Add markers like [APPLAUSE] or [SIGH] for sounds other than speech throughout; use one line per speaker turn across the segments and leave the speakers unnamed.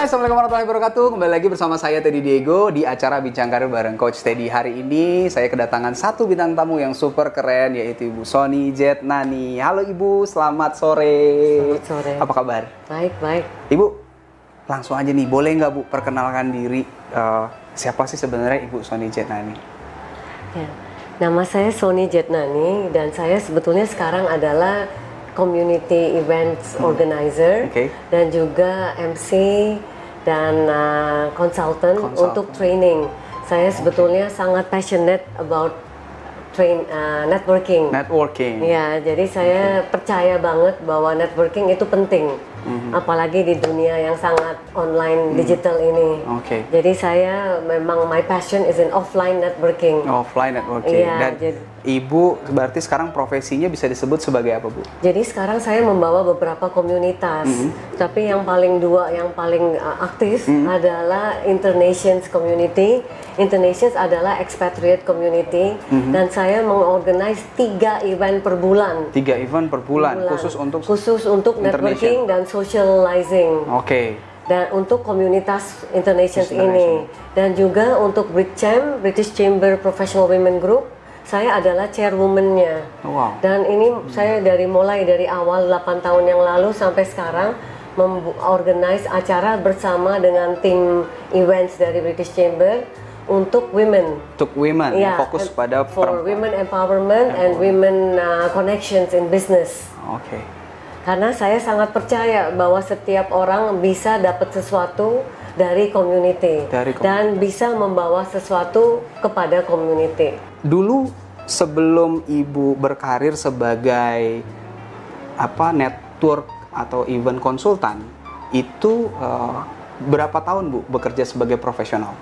guys, Assalamualaikum warahmatullahi wabarakatuh Kembali lagi bersama saya Teddy Diego Di acara Bincang Karir bareng Coach Teddy Hari ini saya kedatangan satu bintang tamu yang super keren Yaitu Ibu Sony Jet Nani Halo Ibu, selamat sore
Selamat sore.
Apa kabar?
Baik, baik.
Ibu, langsung aja nih Boleh nggak Bu perkenalkan diri eh, Siapa sih sebenarnya Ibu Sony Jet Nani?
Ya. Nama saya Sony Jetnani dan saya sebetulnya sekarang adalah community events organizer
Oke.
dan juga MC dan uh, consultant
Consultant.
untuk training. Saya sebetulnya sangat passionate about train uh, networking.
Networking
Ya, jadi saya percaya banget bahwa networking itu penting,
Mhm.
apalagi di dunia yang sangat online digital ini.
Oke.
Jadi saya memang my passion is in offline networking.
Offline networking
Iya,
Dan
jadi-
Ibu berarti sekarang profesinya bisa disebut sebagai apa Bu?
Jadi sekarang saya membawa beberapa komunitas,
Mhm.
tapi yang paling dua yang paling uh, aktif
Mhm.
adalah Internations Community. Internations adalah expatriate community
Mhm.
dan saya mengorganize tiga event per bulan.
Tiga event per bulan,
Bulan.
khusus untuk
khusus untuk networking dan socializing.
Oke.
dan untuk komunitas Internations
International.
ini dan juga untuk BRICHAM British Chamber Professional Women Group saya adalah chairwoman-nya
Wow.
dan ini saya dari mulai dari awal 8 tahun yang lalu sampai sekarang organize acara bersama dengan tim events dari British Chamber untuk women
Untuk women,
Ya,
fokus pada
for
perempuan.
women empowerment and women uh, connections in business
Oke.
karena saya sangat percaya bahwa setiap orang bisa dapat sesuatu dari community,
Dari community.
dan bisa membawa sesuatu kepada community.
Dulu sebelum ibu berkarir sebagai apa network atau event konsultan, itu eh, berapa tahun bu bekerja sebagai profesional?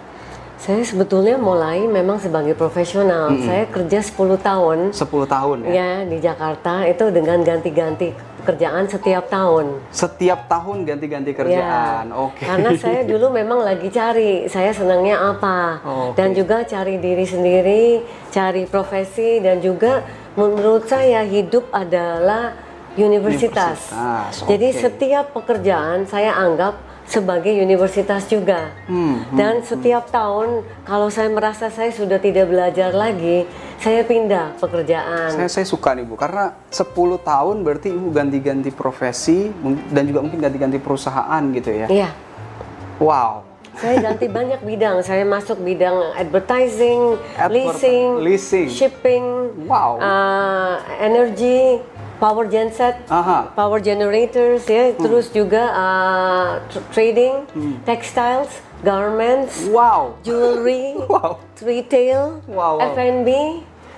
Saya sebetulnya mulai memang sebagai profesional. Saya kerja 10 tahun
10 tahun ya.
ya di Jakarta itu dengan ganti-ganti pekerjaan setiap tahun.
Setiap tahun ganti-ganti kerjaan.
Ya,
Oke.
Karena saya [LAUGHS] dulu memang lagi cari, saya senangnya apa,
Oh, oke.
dan juga cari diri sendiri, cari profesi, dan juga menurut saya hidup adalah universitas.
Universitas,
Jadi
oke.
setiap pekerjaan saya anggap sebagai universitas juga.
Hmm,
Dan setiap tahun kalau saya merasa saya sudah tidak belajar lagi, saya pindah pekerjaan.
Saya, saya suka nih Bu, karena 10 tahun berarti Ibu ganti-ganti profesi dan juga mungkin ganti-ganti perusahaan gitu ya.
Iya.
Wow.
Saya ganti [LAUGHS] banyak bidang. Saya masuk bidang advertising,
Advert-
leasing,
leasing.
shipping,
Wow.
uh, energy, power genset,
Aha.
power generators, ya. Terus juga uh, tr- trading,
Hmm.
textiles, garments,
Wow.
jewelry, [LAUGHS]
Wow.
retail,
Wow, wow.
F&B.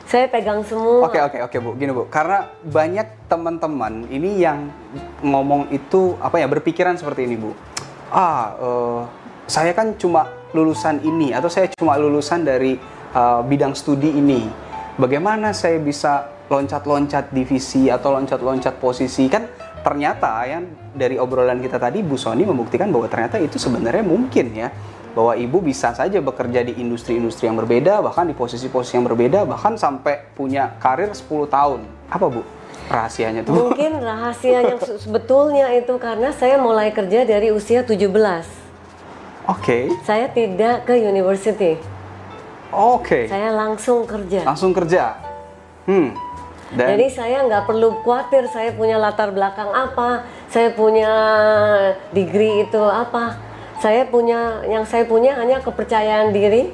Saya pegang semua.
Oke oke oke Bu, gini Bu, karena banyak teman-teman ini yang ngomong itu apa ya berpikiran seperti ini Bu. Ah, eh, saya kan cuma lulusan ini atau saya cuma lulusan dari eh, bidang studi ini. Bagaimana saya bisa loncat-loncat divisi atau loncat-loncat posisi kan? Ternyata ya dari obrolan kita tadi Bu Sony membuktikan bahwa ternyata itu sebenarnya mungkin ya bahwa ibu bisa saja bekerja di industri-industri yang berbeda, bahkan di posisi-posisi yang berbeda, bahkan sampai punya karir 10 tahun. Apa Bu rahasianya tuh?
Mungkin rahasia yang se- sebetulnya itu karena saya mulai kerja dari usia 17.
Oke,
Saya tidak ke university.
Oke.
Saya langsung kerja.
Langsung kerja. Hmm. Dan
Jadi saya nggak perlu khawatir saya punya latar belakang apa, saya punya degree itu apa. Saya punya yang saya punya hanya kepercayaan diri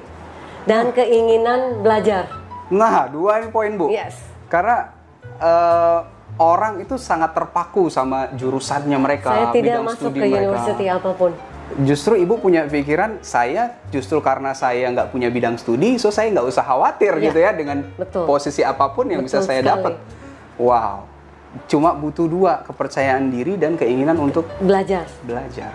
dan keinginan belajar.
nah, dua ini poin Bu.
Yes.
Karena eh, orang itu sangat terpaku sama jurusannya mereka,
saya tidak masuk ke
mereka.
university apa pun.
Justru ibu punya pikiran saya justru karena saya nggak punya bidang studi, so saya nggak usah khawatir
Iya,
gitu ya dengan
betul.
posisi apa pun yang bisa
Betul
saya
sekali.
dapat. Wow, cuma butuh dua kepercayaan diri dan keinginan untuk
Belajar.
belajar.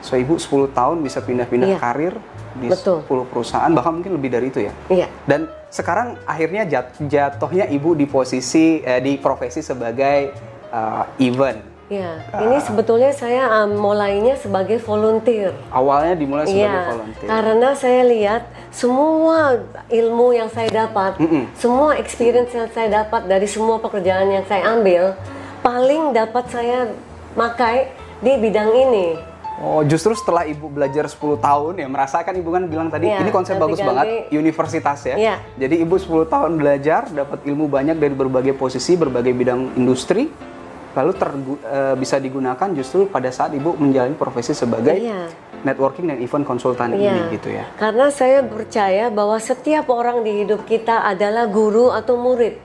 So ibu 10 tahun bisa pindah-pindah
Iya.
karir di
Betul.
10 perusahaan bahkan mungkin lebih dari itu ya.
Iya.
Dan sekarang akhirnya jat- jatuhnya ibu di posisi eh, di profesi sebagai eh, event.
Ya, ini sebetulnya saya um, mulainya sebagai volunteer.
Awalnya dimulai sebagai
Iya,
volunteer.
karena saya lihat semua ilmu yang saya dapat,
Mm-mm.
semua experience yang saya dapat dari semua pekerjaan yang saya ambil, paling dapat saya pakai di bidang ini.
Oh, justru setelah Ibu belajar 10 tahun ya, merasakan Ibu kan bilang tadi,
Iya,
ini konsep bagus
ganti-ganti.
banget, universitas ya.
Iya.
Jadi Ibu 10 tahun belajar, dapat ilmu banyak dari berbagai posisi, berbagai bidang industri, lalu tergu- eh, bisa digunakan justru pada saat Ibu menjalani profesi sebagai
Iya.
networking dan event konsultan
Iya.
ini gitu ya.
Karena saya percaya bahwa setiap orang di hidup kita adalah guru atau murid.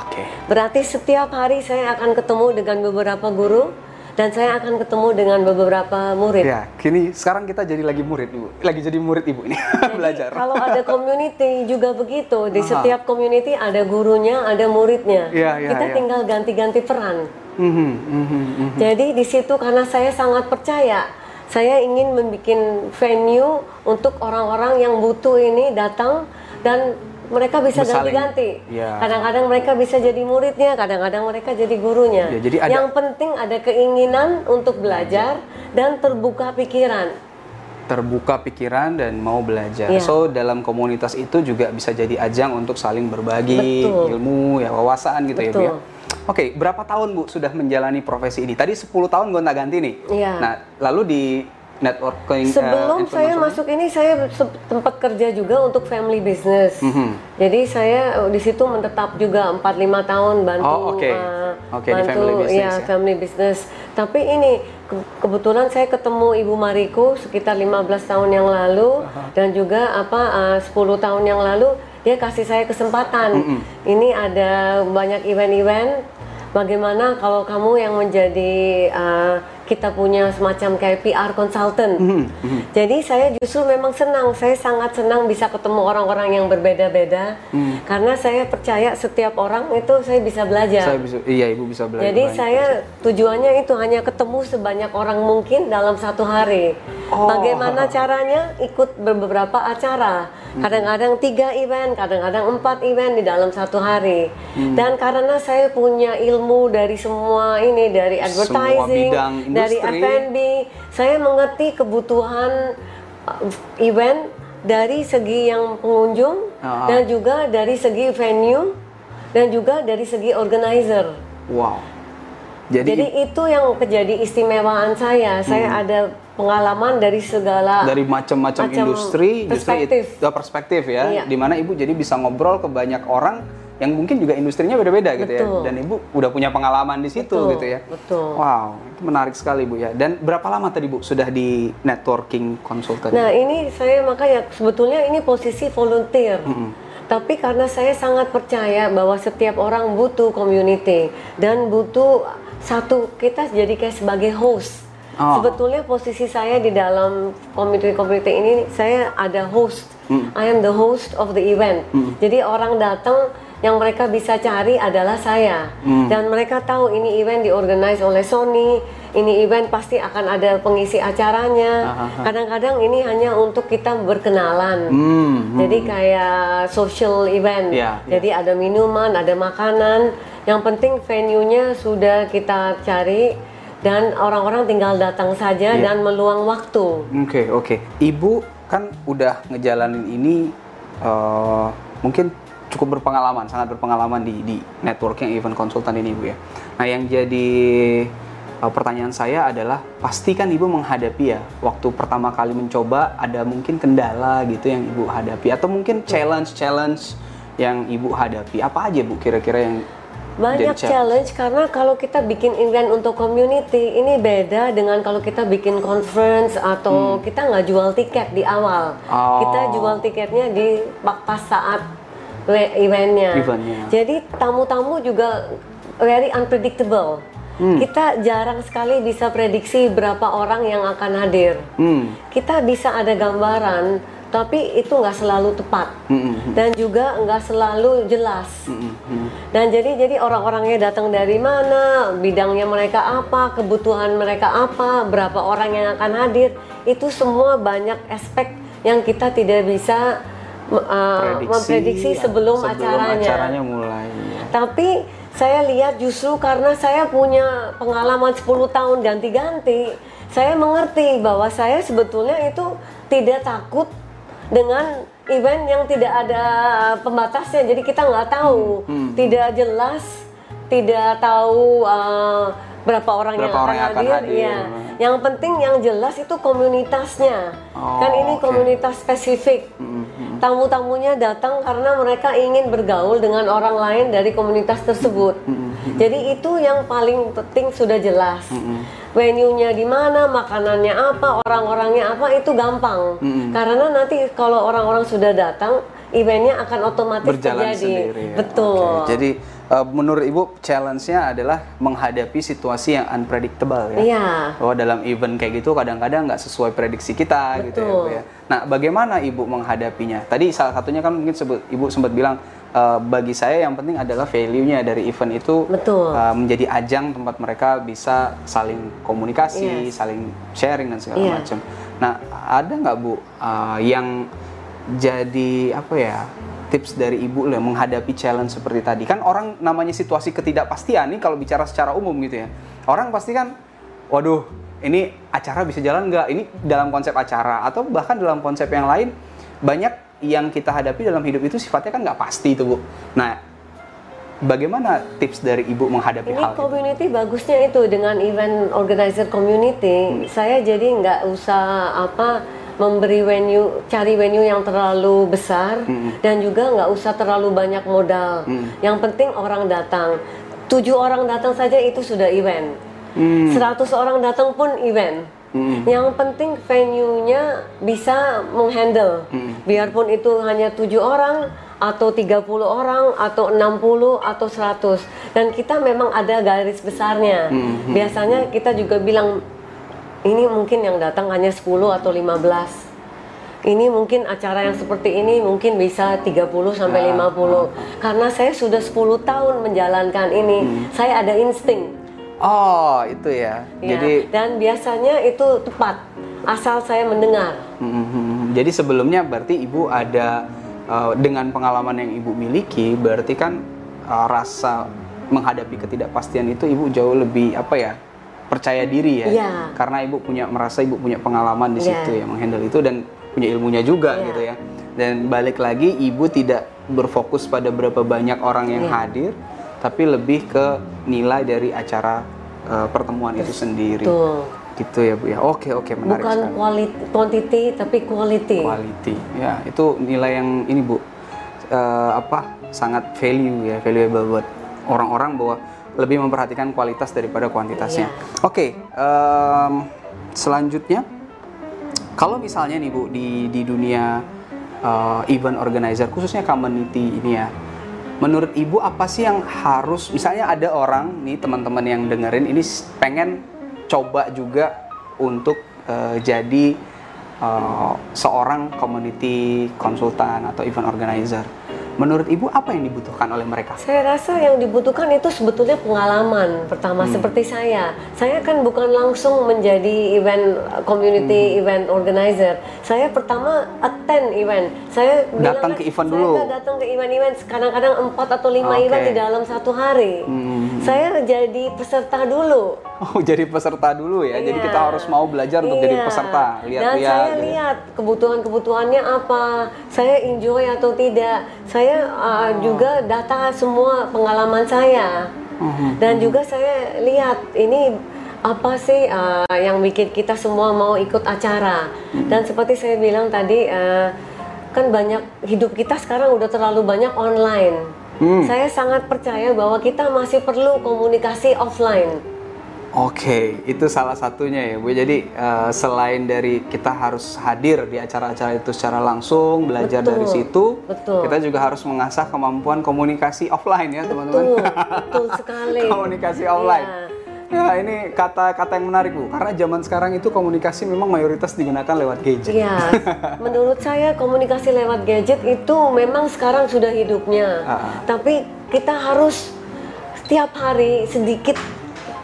Oke.
Berarti setiap hari saya akan ketemu dengan beberapa guru dan saya akan ketemu dengan beberapa murid.
Ya, kini sekarang kita jadi lagi murid Ibu. Lagi jadi murid Ibu ini, [LAUGHS] belajar.
Kalau ada community juga begitu, di
Aha.
setiap community ada gurunya, ada muridnya.
Iya, iya,
Kita
iya.
tinggal ganti-ganti peran.
Mhm, mhm, mhm.
Jadi di situ karena saya sangat percaya, saya ingin membuat venue untuk orang-orang yang butuh ini datang dan mereka bisa ganti-ganti.
Ya.
Kadang-kadang mereka bisa jadi muridnya, kadang-kadang mereka jadi gurunya.
Ya, jadi ada-
Yang penting ada keinginan untuk belajar dan terbuka pikiran.
terbuka pikiran dan mau belajar.
Iya.
So dalam komunitas itu juga bisa jadi ajang untuk saling berbagi
Betul.
ilmu, ya wawasan gitu ya Bu ya. Oke, berapa tahun Bu sudah menjalani profesi ini? Tadi 10 tahun gonta-ganti nih.
Iya.
Nah, lalu di networking eh,
Sebelum saya
information-
masuk ini saya tempat kerja juga untuk family business.
Mhm.
Jadi saya eh, di situ menetap juga 4-5 tahun bantu
Oh, oke.
eh,
Oke, di
bantu
family business
ya,
ya.
family business. Tapi ini ke- kebetulan saya ketemu Ibu Mariko sekitar 15 tahun yang lalu dan juga apa eh, 10 tahun yang lalu dia kasih saya kesempatan. Ini ada banyak event-event Bagaimana kalau kamu yang menjadi uh, kita punya semacam kayak PR consultant.
Mhm,
Jadi saya justru memang senang, saya sangat senang bisa ketemu orang-orang yang berbeda-beda
Mhm.
karena saya percaya setiap orang itu saya bisa belajar.
Saya bisa iya Ibu bisa belajar.
Jadi
banyak.
saya tujuannya itu hanya ketemu sebanyak orang mungkin dalam satu hari.
Oh.
Bagaimana [LAUGHS] caranya? Ikut beberapa acara. Kadang-kadang tiga event, kadang-kadang empat event di dalam satu hari.
Hmm.
Dan karena saya punya ilmu dari semua ini, dari advertising,
bidang
dari. F&B, saya mengerti kebutuhan uh, event dari segi yang pengunjung
Ah.
dan juga dari segi venue dan juga dari segi organizer.
wow. Jadi,
Jadi itu yang menjadi istimewaan saya. Saya ada pengalaman dari segala
Hmm. dari macam-macam
macam
industri
perspektif.
justru itu perspektif ya
Iya.
di mana ibu jadi bisa ngobrol ke banyak orang yang mungkin juga industrinya beda-beda gitu ya dan ibu udah punya pengalaman di situ
Betul,
gitu ya
betul.
wow itu menarik sekali bu ya dan berapa lama tadi bu sudah di networking consultant
Nah ini saya makanya sebetulnya ini posisi volunteer. Tapi karena saya sangat percaya bahwa setiap orang butuh community dan butuh satu kita jadi kayak sebagai host.
Oh.
Sebetulnya posisi saya di dalam community-community ini saya ada host. I am the host of the event. Jadi orang datang yang mereka bisa cari adalah saya. Dan mereka tahu ini event diorganize oleh Sony, ini event pasti akan ada pengisi acaranya. Kadang-kadang ini hanya untuk kita berkenalan.
Hmm,
Jadi kayak social event.
Iya,
Jadi ada minuman, ada makanan. Yang penting venue-nya sudah kita cari dan orang-orang tinggal datang saja
Iya.
dan meluang waktu.
Oke oke. Ibu kan udah ngejalanin ini eh, mungkin cukup berpengalaman, sangat berpengalaman di di networking event konsultan ini ibu ya. Nah yang jadi eh, pertanyaan saya adalah pasti kan ibu menghadapi ya waktu pertama kali mencoba ada mungkin kendala gitu yang ibu hadapi atau mungkin challenge challenge yang ibu hadapi apa aja bu kira-kira yang
Banyak challenge karena kalau kita bikin event untuk community ini beda dengan kalau kita bikin conference atau kita nggak jual tiket di awal.
Hmm. Oh.
Kita jual tiketnya di pa- pas saat eventnya.
Eventnya.
Jadi tamu-tamu juga very unpredictable.
Hmm.
Kita jarang sekali bisa prediksi berapa orang yang akan hadir.
Hmm.
Kita bisa ada gambaran, tapi itu nggak selalu tepat
Hmm,
dan juga nggak selalu jelas.
hmm, hmm.
Dan jadi jadi orang-orangnya datang dari mana, bidangnya mereka apa, kebutuhan mereka apa, berapa orang yang akan hadir, itu semua banyak aspek yang kita tidak bisa uh, memprediksi sebelum, acaranya.
acaranya mulai. ya.
Tapi saya lihat justru karena saya punya pengalaman 10 tahun ganti-ganti, saya mengerti bahwa saya sebetulnya itu tidak takut dengan event yang tidak ada pembatasnya. Jadi kita nggak tahu,
Hmm,
tidak jelas, tidak tahu uh, berapa orang
Berapa
yang
orang
akan
yang akan
hadir.
hadir.
Yang penting yang jelas itu komunitasnya.
Oh,
kan ini
oke.
komunitas spesifik. Tamu-tamunya datang karena mereka ingin bergaul dengan orang lain dari komunitas tersebut. Jadi itu yang paling penting sudah jelas. Venue-nya di mana, makanannya apa, orang-orangnya apa itu gampang. Karena nanti kalau orang-orang sudah datang, eventnya akan otomatis
berjalan
terjadi.
sendiri. ya.
Betul.
Oke, Jadi eh, menurut Ibu challenge-nya adalah menghadapi situasi yang unpredictable ya.
Iya.
Bahwa dalam event kayak gitu kadang-kadang nggak sesuai prediksi kita gitu ya, Bu ya. Nah, bagaimana Ibu menghadapinya? Tadi salah satunya kan mungkin sebut Ibu sempat bilang eh, bagi saya yang penting adalah value-nya dari event itu
Betul.
eh, menjadi ajang tempat mereka bisa saling komunikasi, saling sharing dan segala
Iya.
macam. Nah, ada nggak Bu eh, yang jadi apa ya tips dari ibu lah menghadapi challenge seperti tadi. Kan orang namanya situasi ketidakpastian nih kalau bicara secara umum gitu ya. Orang pasti kan waduh ini acara bisa jalan nggak? Ini dalam konsep acara. Atau bahkan dalam konsep yang lain banyak yang kita hadapi dalam hidup itu sifatnya kan nggak pasti itu bu. Nah bagaimana tips dari ibu menghadapi
Ini
hal itu?
community bagusnya itu dengan event organizer community, saya jadi nggak usah apa memberi venue, cari venue yang terlalu besar dan juga nggak usah terlalu banyak modal. Yang penting orang datang. Tujuh orang datang saja itu sudah event.
Hmm.
100 orang datang pun event. Yang penting venue-nya bisa menghandle. Biarpun itu hanya tujuh orang atau 30 orang atau 60 atau 100 dan kita memang ada garis besarnya. Biasanya kita juga bilang ini mungkin yang datang hanya 10 atau 15. Ini mungkin acara yang seperti ini mungkin bisa 30 sampai 50. Karena saya sudah 10 tahun menjalankan ini. Saya ada insting.
oh itu ya
Ya,
jadi
dan biasanya itu tepat asal saya mendengar.
Mhm. Jadi sebelumnya berarti ibu ada uh, dengan pengalaman yang ibu miliki, berarti kan uh, rasa menghadapi ketidakpastian itu ibu jauh lebih apa ya percaya diri ya,
Iya.
karena ibu punya merasa ibu punya pengalaman di
Iya.
situ ya menghandle itu dan punya ilmunya juga
Iya.
gitu ya. Dan balik lagi ibu tidak berfokus pada berapa banyak orang yang
Iya.
hadir, tapi lebih ke nilai dari acara uh, pertemuan itu sendiri. Gitu ya bu ya. Oke oke menarik
Bukan
sekali.
quality, quantity tapi quality.
quality ya itu nilai yang ini bu eh, apa sangat value ya valuable buat orang-orang bahwa lebih memperhatikan kualitas daripada kuantitasnya
Iya.
oke em, selanjutnya kalau misalnya nih bu di di dunia eh, event organizer khususnya community ini ya menurut ibu apa sih yang harus misalnya ada orang nih teman-teman yang dengerin ini pengen coba juga untuk eh, jadi eh, seorang community konsultan atau event organizer menurut ibu apa yang dibutuhkan oleh mereka
Saya rasa yang dibutuhkan itu sebetulnya pengalaman pertama
Hmm.
seperti saya. Saya kan bukan langsung menjadi event uh, community
Hmm.
event organizer. Saya pertama attend event. Saya bilang
Datang
kan,
ke event
saya
dulu.
kan datang ke event-event kadang-kadang empat atau lima
Oke.
event di dalam satu hari.
Hmm.
Saya jadi peserta dulu.
oh jadi peserta dulu ya jadi
Iya.
kita harus mau belajar untuk jadi
Iya.
peserta
Dan
lihat-lihat
saya
gitu.
lihat kebutuhan-kebutuhannya apa, saya enjoy atau tidak. Saya uh, juga data semua pengalaman saya.
Mhm.
Dan juga saya lihat ini apa sih uh, yang bikin kita semua mau ikut acara.
Mhm.
Dan seperti saya bilang tadi uh, kan banyak hidup kita sekarang udah terlalu banyak online.
Hmm.
Saya sangat percaya bahwa kita masih perlu komunikasi offline.
Oke, itu salah satunya ya Bu. Jadi eh, selain dari kita harus hadir di acara-acara itu secara langsung, belajar
Betul,
dari situ,
betul.
kita juga harus mengasah kemampuan komunikasi offline ya teman-teman.
Betul, betul [LAUGHS] sekali.
komunikasi offline.
Iya.
Ya ini kata-kata yang menarik Bu, karena zaman sekarang itu komunikasi memang mayoritas digunakan lewat gadget.
Iya, [LAUGHS] menurut saya komunikasi lewat gadget itu memang sekarang sudah hidupnya.
Ah.
Tapi kita harus setiap hari sedikit,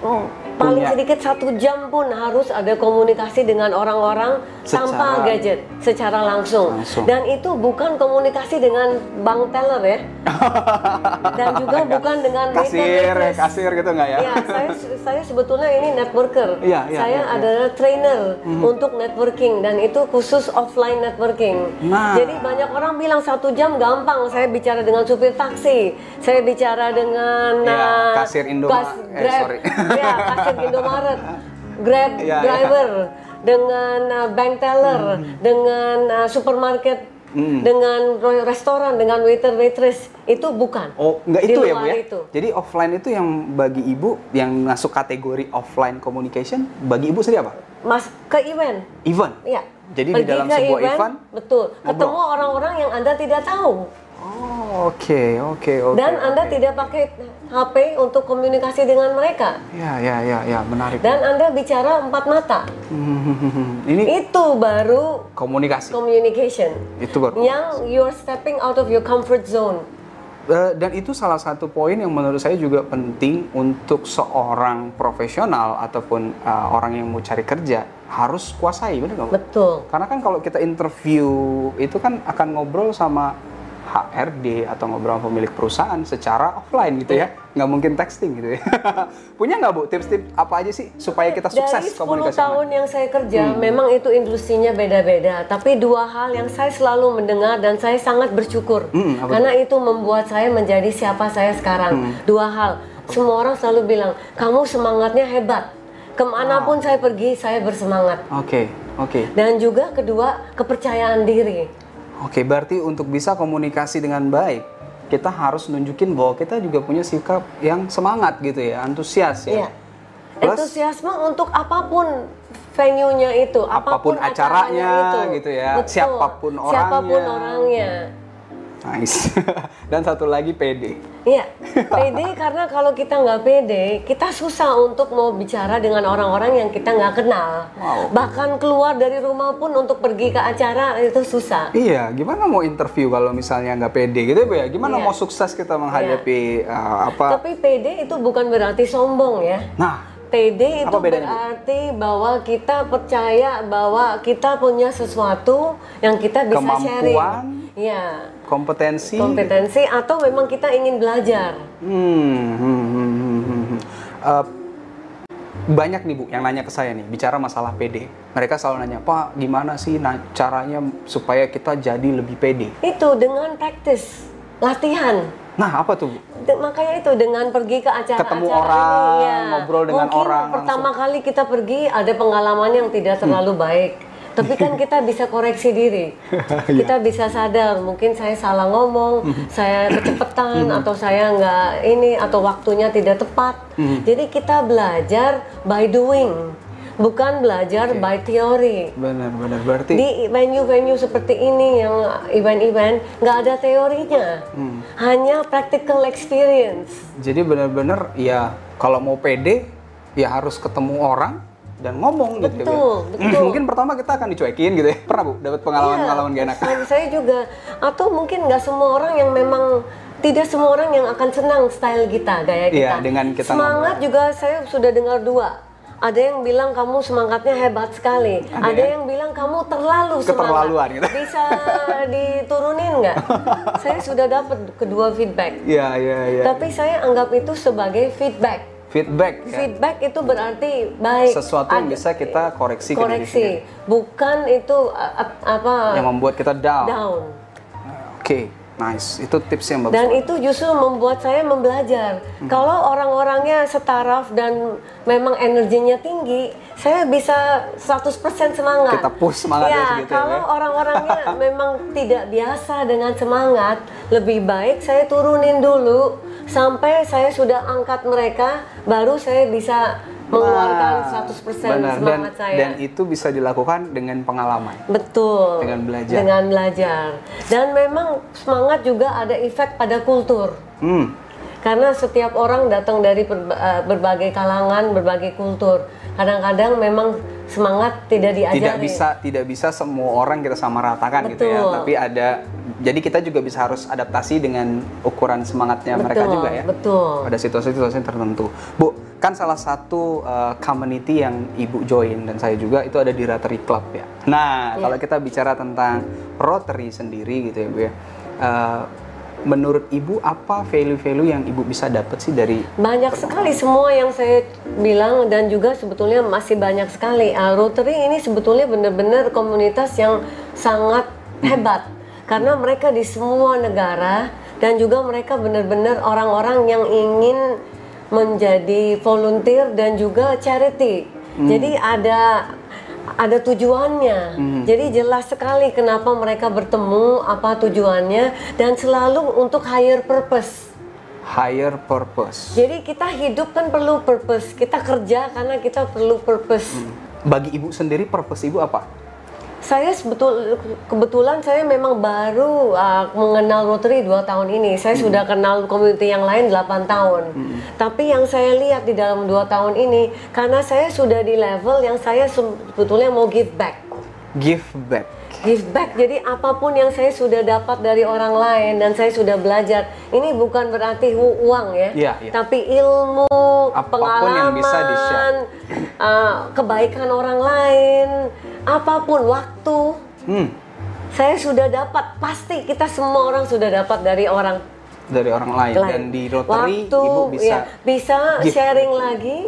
mm, paling
Punya.
sedikit satu jam pun harus ada komunikasi dengan orang-orang tanpa
Secara-
gadget, secara langsung.
Langsung.
Dan itu bukan komunikasi dengan bank teller ya, [LAUGHS] dan juga bukan dengan
kasir,
waitress.
kasir gitu nggak ya?
Ya, saya saya sebetulnya ini networker.
Iya, iya,
saya
iya.
adalah trainer untuk networking dan itu khusus offline networking.
Nah.
Jadi banyak orang bilang satu jam gampang. Saya bicara dengan supir taksi, saya bicara dengan uh,
kasir Indoma-
gas-
eh, sorry.
ya, kasir Indomaret. [LAUGHS] Grab
iya.
driver, dengan uh, bank teller, dengan uh, supermarket, dengan ro- restoran, dengan waiter waitress itu bukan.
Oh, enggak
Di
itu ya, Bu ya?
itu.
Jadi offline itu yang bagi Ibu yang masuk kategori offline communication, bagi Ibu sendiri apa?
Mas ke event.
Event.
Iya.
Jadi di
Pergi
dalam
ke
sebuah event,
betul.
ngobrol.
Ketemu orang-orang yang Anda tidak tahu.
Oh, oke, oke, oke.
Dan Anda tidak pakai HP untuk komunikasi dengan mereka.
Ya, ya, ya, ya, menarik.
Dan Anda bicara empat mata. [LAUGHS]
Ini
Itu baru
komunikasi.
communication.
Itu baru.
Yang you're stepping out of your comfort zone.
Eh, dan itu salah satu poin yang menurut saya juga penting untuk seorang profesional ataupun eh, orang yang mau cari kerja harus kuasai, benar nggak?
Betul.
Karena kan kalau kita interview itu kan akan ngobrol sama HRD atau ngobrol sama pemilik perusahaan secara offline gitu ya, nggak mungkin texting gitu ya. [LAUGHS] Punya nggak bu tips-tips apa aja sih supaya kita
Dari
sukses
10
komunikasi?
tahun yang saya kerja,
Hmm.
memang itu industrinya beda-beda. Tapi dua hal yang saya selalu mendengar dan saya sangat bersyukur.
Hmm,
karena itu membuat saya menjadi siapa saya sekarang. Dua hal. Semua orang selalu bilang, kamu semangatnya hebat. Ke mana pun saya pergi, saya bersemangat.
Oke, oke,
Dan juga kedua, kepercayaan diri.
Oke. Berarti untuk bisa komunikasi dengan baik, kita harus nunjukin bahwa kita juga punya sikap yang semangat gitu ya, antusias ya.
Iya.
Plus-
Entusiasme untuk apa pun venue-nya itu,
Apa pun acaranya gitu ya, siapa
pun Siapa pun
orangnya.
orangnya.
Nice. [LAUGHS] Dan satu lagi PD.
Iya, [LAUGHS] pede karena kalau kita nggak pede, kita susah untuk mau bicara dengan orang-orang yang kita nggak kenal.
Wow.
Bahkan keluar dari rumah pun untuk pergi ke acara itu susah.
Iya, gimana mau interview kalau misalnya nggak pede gitu ya? Gimana
Iya.
mau sukses kita menghadapi uh, apa?
Tapi pede itu bukan berarti sombong ya.
Nah,
Pede itu berarti bahwa kita percaya bahwa kita punya sesuatu yang kita bisa
Kemampuan.
sharing. Iya,
kompetensi.
kompetensi atau memang kita ingin belajar.
Hmm, hmm, hmm, hmm, hmm, hmm. Uh, banyak nih Bu yang nanya ke saya nih, bicara masalah PD. Mereka selalu nanya, Pak, gimana sih na- caranya supaya kita jadi lebih pede?
Itu dengan praktis, latihan.
Nah, apa tuh Bu?
De- makanya itu dengan pergi ke acara
Ketemu
acara
orang,
ini, ya.
ngobrol dengan
Mungkin
orang
pertama kali kita pergi ada pengalaman yang tidak terlalu baik tapi kan [LAUGHS] kita bisa koreksi diri. [LAUGHS]
Iya.
kita bisa sadar mungkin saya salah ngomong saya kecepatan atau saya nggak ini atau waktunya tidak tepat. Jadi kita belajar by doing bukan belajar by teori
Benar, benar. Berarti
di venue-venue seperti ini yang event-event nggak ada teorinya.
Hmm.
hanya practical experience.
Jadi benar-benar ya kalau mau pede ya harus ketemu orang dan ngomong gitu ya. Bu,
Betul,
ya. [CLEARS THROAT]
betul.
Mungkin pertama kita akan dicuekin gitu ya. Pernah Bu dapat pengalaman-pengalaman gak enak?
Iya, saya juga atau mungkin nggak semua orang yang memang tidak semua orang yang akan senang style kita gaya kita
Iya, dengan kita
semangat juga saya sudah dengar dua ada yang bilang kamu semangatnya hebat sekali
Ada
ada,
ya?
yang bilang kamu terlalu semangat
gitu.
bisa diturunin nggak [LAUGHS] saya sudah dapat kedua feedback
Iya, iya, iya.
tapi saya anggap itu sebagai feedback
Feedback ya.
feedback itu berarti baik.
Sesuatu yang bisa kita koreksi
koreksi. bukan itu apa?
Yang membuat kita down.
down.
Oke, nice. Itu tips yang bagus.
dan
banget.
itu justru membuat saya membelajar
Hmm.
kalau orang-orangnya setaraf dan memang energinya tinggi saya bisa 100% semangat
Kita push semangatnya
ya,
segitu ya,
kalau
ya.
orang-orangnya [LAUGHS] memang tidak biasa dengan semangat lebih baik saya turunin dulu sampai saya sudah angkat mereka baru saya bisa mengeluarkan
Nah,
100%
benar.
semangat
dan,
saya
Dan itu bisa dilakukan dengan pengalaman.
Betul.
Dengan belajar.
Dengan belajar. Dan memang semangat juga ada efek pada kultur.
Hmm.
Karena setiap orang datang dari eh, berbagai kalangan, berbagai kultur. Kadang-kadang memang semangat tidak diajari.
Tidak bisa tidak bisa semua orang kita sama ratakan gitu ya.
Betul.
Tapi ada jadi kita juga bisa harus adaptasi dengan ukuran semangatnya mereka
Betul,
juga ya.
betul.
Pada situasi-situasi tertentu. Bu, kan salah satu uh, community yang Ibu join dan saya juga itu ada di Rotary Club ya. Nah,
Iya.
kalau kita bicara tentang Rotary sendiri gitu ya, Bu ya. uh, menurut Ibu apa value-value yang Ibu bisa dapat sih dari
Banyak sekali semua yang saya bilang dan juga sebetulnya masih banyak sekali. Ah, Rotary ini sebetulnya benar-benar komunitas yang sangat hebat karena mereka di semua negara dan juga mereka benar-benar orang-orang yang ingin menjadi volunteer dan juga charity. Jadi ada ada tujuannya. Jadi jelas sekali kenapa mereka bertemu, apa tujuannya dan selalu untuk higher purpose.
Higher purpose.
Jadi kita hidup kan perlu purpose. Kita kerja karena kita perlu purpose.
Bagi ibu sendiri purpose ibu apa?
Saya sebetul kebetulan saya memang baru uh, mengenal Rotary dua tahun ini. Saya sudah kenal community yang lain 8 tahun. Tapi yang saya lihat di dalam dua tahun ini, karena saya sudah di level yang saya sebetulnya mau give back.
Give back.
Give back. Jadi apa pun yang saya sudah dapat dari orang lain dan saya sudah belajar, ini bukan berarti uang ya,
Iya, iya.
tapi ilmu,
Apa pun
pengalaman,
yang bisa
uh, kebaikan orang lain, apa pun waktu.
Hmm.
Saya sudah dapat, pasti kita semua orang sudah dapat dari orang
Dari orang lain.
lain.
Dan di Rotary
Waktu,
ibu bisa
ya, bisa
give.
sharing lagi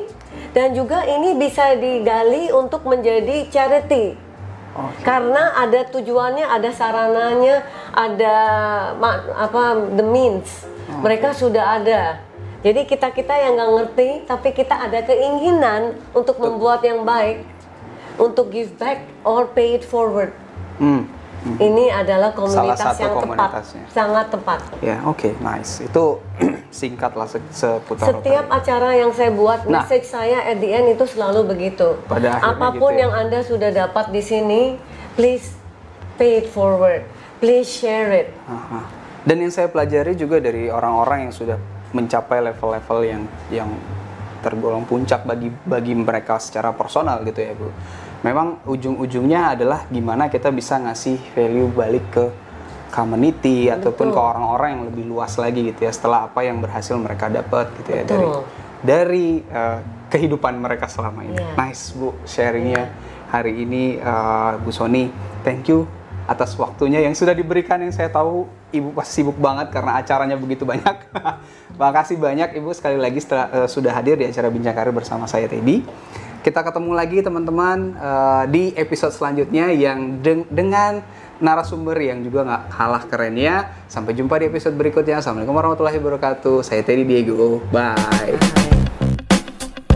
dan juga ini bisa digali untuk menjadi charity. Karena ada tujuannya, ada sarananya, ada ma- apa the means. Mereka sudah ada. Jadi kita kita yang nggak ngerti, tapi kita ada keinginan untuk membuat yang baik, untuk give back or pay it forward.
Hmm.
Ini adalah komunitas
satu
yang
komunitasnya.
tepat, sangat tepat.
Ya, oke, nice. Itu [CLEARS THROAT] singkatlah se- seputar
Setiap acara yang saya buat,
Nah.
message saya at the end itu selalu begitu.
Pada Apa
pun
gitu ya.
yang Anda sudah dapat di sini, please pay it forward. Please share it.
Aha. Dan yang saya pelajari juga dari orang-orang yang sudah mencapai level-level yang yang tergolong puncak bagi bagi mereka secara personal gitu ya bu. Memang ujung-ujungnya adalah gimana kita bisa ngasih value balik ke community ataupun ke orang-orang yang lebih luas lagi gitu ya setelah apa yang berhasil mereka dapat gitu ya dari
Betul.
dari eh, kehidupan mereka selama ini.
Iya.
Nice bu sharingnya hari ini eh, Bu Sony. Thank you atas waktunya yang sudah diberikan yang saya tahu ibu pasti sibuk banget karena acaranya begitu banyak. [LAUGHS] Makasih banyak ibu sekali lagi setelah eh, sudah hadir di acara Bincang Karir bersama saya Teddy. Kita ketemu lagi teman-teman eh, di episode selanjutnya yang deng- dengan narasumber yang juga nggak kalah kerennya. Sampai jumpa di episode berikutnya. Assalamualaikum warahmatullahi wabarakatuh. Saya Teddy Diego. Bye.